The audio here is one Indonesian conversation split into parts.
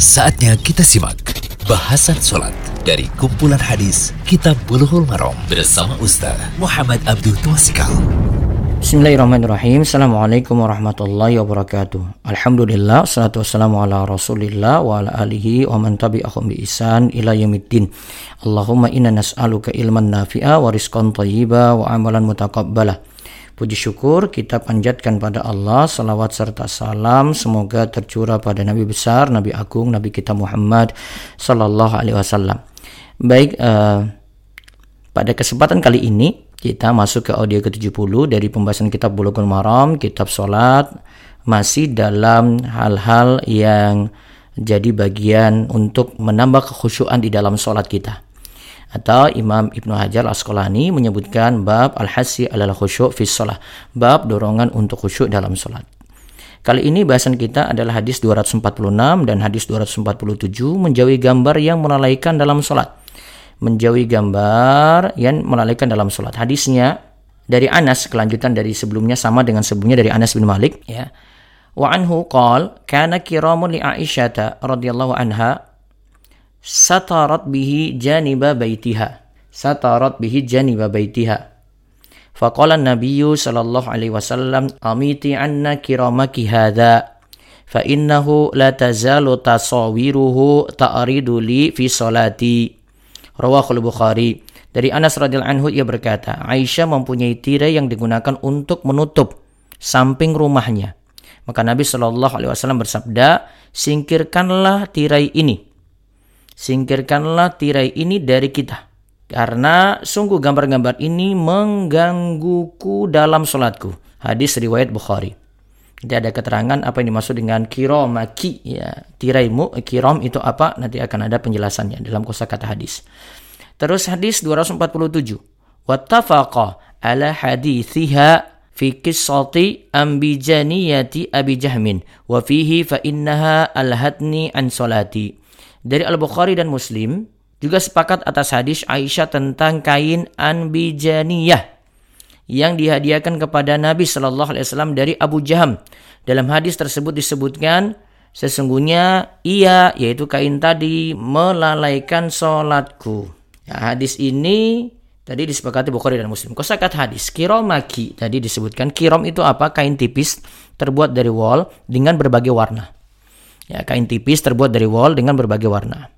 Saatnya kita simak bahasan sholat dari kumpulan hadis Kitab Bulughul Maram bersama Ustaz Muhammad Abdul Twasikal. Bismillahirrahmanirrahim. Assalamualaikum warahmatullahi wabarakatuh. Alhamdulillah Salatu wassalamu ala rasulillah Wa ala alihi wa man tabi'ahum bi isan ila yamiddin Allahumma inna nas'aluka ilman nafi'a Wa rizqan tayyiba wa amalan mutakabbala Puji syukur kita panjatkan pada Allah Salawat serta salam Semoga tercurah pada Nabi besar Nabi agung Nabi kita Muhammad Sallallahu alaihi wasallam Baik uh, Pada kesempatan kali ini kita masuk ke audio ke-70 dari pembahasan kitab Bulughul Maram, kitab salat masih dalam hal-hal yang jadi bagian untuk menambah kekhusyuan di dalam salat kita. Atau Imam Ibnu Hajar Asqalani menyebutkan bab al-hasi alal khusyuk fi shalah, bab dorongan untuk khusyuk dalam salat. Kali ini bahasan kita adalah hadis 246 dan hadis 247 menjauhi gambar yang melalaikan dalam salat menjauhi gambar yang melalaikan dalam sholat. Hadisnya dari Anas kelanjutan dari sebelumnya sama dengan sebelumnya dari Anas bin Malik ya. Wa anhu qal kana kiramun li Aisyah radhiyallahu anha satarat bihi janiba baitiha. Satarat bihi janiba baitiha. Faqala an-nabiyyu sallallahu alaihi wasallam amiti anna kiramaki hadha fa innahu la tazalu tasawiruhu ta'ridu li fi salati Rawahul Bukhari. Dari Anas radhiyallahu anhu ia berkata, Aisyah mempunyai tirai yang digunakan untuk menutup samping rumahnya. Maka Nabi Shallallahu alaihi wasallam bersabda, "Singkirkanlah tirai ini. Singkirkanlah tirai ini dari kita." Karena sungguh gambar-gambar ini menggangguku dalam sholatku. Hadis riwayat Bukhari. Jadi ada keterangan apa yang dimaksud dengan kiromaki ya tiraimu kirom itu apa nanti akan ada penjelasannya dalam kosakata hadis. Terus hadis 247. Wattafaqa ala hadithiha fi qissati ambijaniyati Abi Jahmin wa fihi fa innaha alhatni an salati. Dari Al-Bukhari dan Muslim juga sepakat atas hadis Aisyah tentang kain anbijaniyah yang dihadiahkan kepada Nabi Shallallahu Alaihi Wasallam dari Abu Jaham. Dalam hadis tersebut disebutkan sesungguhnya ia yaitu kain tadi melalaikan sholatku. Ya, hadis ini tadi disepakati Bukhari dan Muslim. Kosakat hadis kiromaki tadi disebutkan kirom itu apa? Kain tipis terbuat dari wol dengan berbagai warna. Ya, kain tipis terbuat dari wol dengan berbagai warna.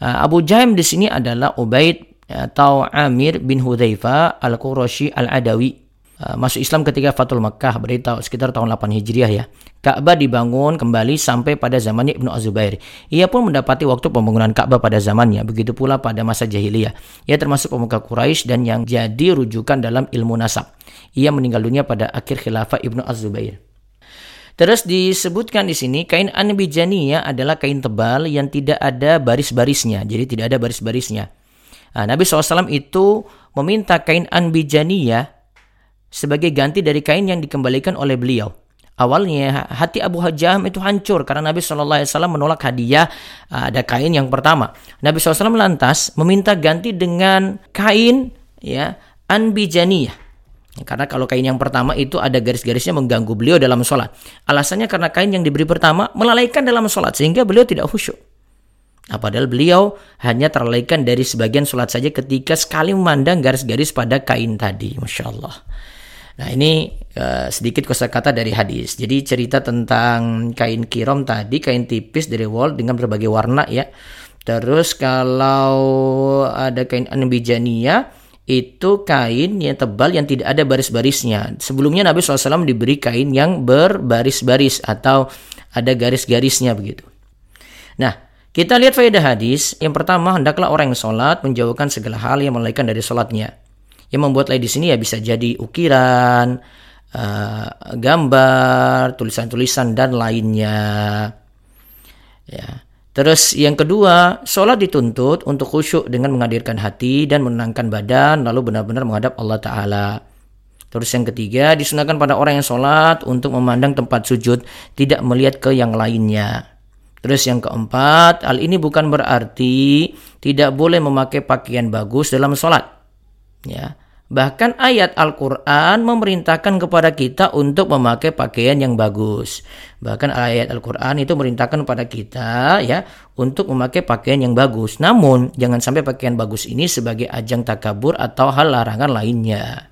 Abu Jaham di sini adalah Ubaid atau Amir bin Hudzaifah Al-Qurashi Al-Adawi uh, masuk Islam ketika Fatul Makkah berita sekitar tahun 8 Hijriah ya. Ka'bah dibangun kembali sampai pada zamannya Ibnu Azubair. Ia pun mendapati waktu pembangunan Ka'bah pada zamannya, begitu pula pada masa jahiliyah. Ia termasuk pemuka Quraisy dan yang jadi rujukan dalam ilmu nasab. Ia meninggal dunia pada akhir khilafah Ibnu Az-Zubair. Terus disebutkan di sini kain anbijaniyah adalah kain tebal yang tidak ada baris-barisnya. Jadi tidak ada baris-barisnya. Nah, Nabi SAW itu meminta kain anbijaniyah sebagai ganti dari kain yang dikembalikan oleh beliau. Awalnya hati Abu Hajjam itu hancur karena Nabi SAW menolak hadiah ah, ada kain yang pertama. Nabi SAW lantas meminta ganti dengan kain ya anbijaniyah. Karena kalau kain yang pertama itu ada garis-garisnya mengganggu beliau dalam sholat. Alasannya karena kain yang diberi pertama melalaikan dalam sholat sehingga beliau tidak khusyuk. Nah, padahal beliau hanya terlalaikan dari sebagian sholat saja ketika sekali memandang garis-garis pada kain tadi. Masya Allah. Nah ini uh, sedikit kosakata dari hadis. Jadi cerita tentang kain kirom tadi, kain tipis dari wall dengan berbagai warna ya. Terus kalau ada kain anbijania itu kain yang tebal yang tidak ada baris-barisnya. Sebelumnya Nabi SAW diberi kain yang berbaris-baris atau ada garis-garisnya begitu. Nah, kita lihat faedah hadis. Yang pertama, hendaklah orang yang sholat menjauhkan segala hal yang melalaikan dari sholatnya. Yang membuat lain di sini ya bisa jadi ukiran, uh, gambar, tulisan-tulisan dan lainnya. Ya. Terus yang kedua, sholat dituntut untuk khusyuk dengan menghadirkan hati dan menenangkan badan, lalu benar-benar menghadap Allah Ta'ala. Terus yang ketiga, disunahkan pada orang yang sholat untuk memandang tempat sujud, tidak melihat ke yang lainnya. Terus yang keempat, hal ini bukan berarti tidak boleh memakai pakaian bagus dalam sholat. Ya, Bahkan ayat Al-Quran memerintahkan kepada kita untuk memakai pakaian yang bagus. Bahkan ayat Al-Quran itu memerintahkan kepada kita ya untuk memakai pakaian yang bagus. Namun jangan sampai pakaian bagus ini sebagai ajang takabur atau hal larangan lainnya.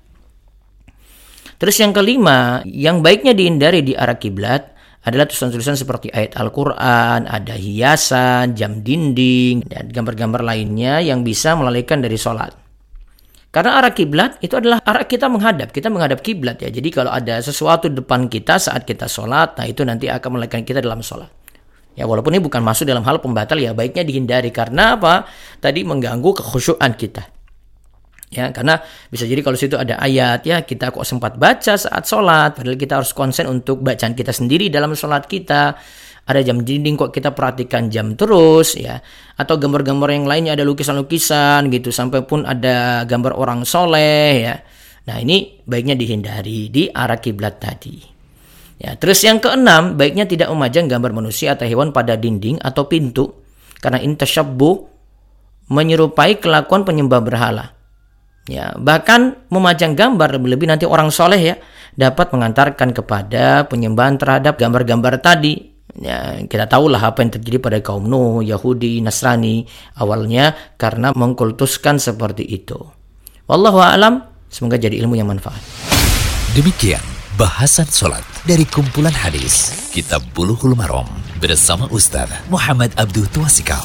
Terus yang kelima, yang baiknya dihindari di arah kiblat adalah tulisan-tulisan seperti ayat Al-Quran, ada hiasan, jam dinding, dan gambar-gambar lainnya yang bisa melalaikan dari sholat. Karena arah kiblat itu adalah arah kita menghadap, kita menghadap kiblat ya. Jadi kalau ada sesuatu depan kita saat kita sholat, nah itu nanti akan melekan kita dalam sholat. Ya walaupun ini bukan masuk dalam hal pembatal ya baiknya dihindari karena apa? Tadi mengganggu kekhusyuan kita. Ya, karena bisa jadi kalau situ ada ayat ya kita kok sempat baca saat sholat, padahal kita harus konsen untuk bacaan kita sendiri dalam sholat kita ada jam dinding kok kita perhatikan jam terus ya. Atau gambar-gambar yang lainnya ada lukisan-lukisan gitu sampai pun ada gambar orang soleh ya. Nah ini baiknya dihindari di arah kiblat tadi. Ya terus yang keenam baiknya tidak memajang gambar manusia atau hewan pada dinding atau pintu karena intasyabbu menyerupai kelakuan penyembah berhala. Ya bahkan memajang gambar lebih-lebih nanti orang soleh ya dapat mengantarkan kepada penyembahan terhadap gambar-gambar tadi Ya, kita tahulah apa yang terjadi pada kaum Nuh, Yahudi, Nasrani awalnya karena mengkultuskan seperti itu. Wallahu a'lam, semoga jadi ilmu yang manfaat. Demikian bahasan solat dari kumpulan hadis Kitab Bulughul Maram bersama Ustaz Muhammad Abdul Tuasikal.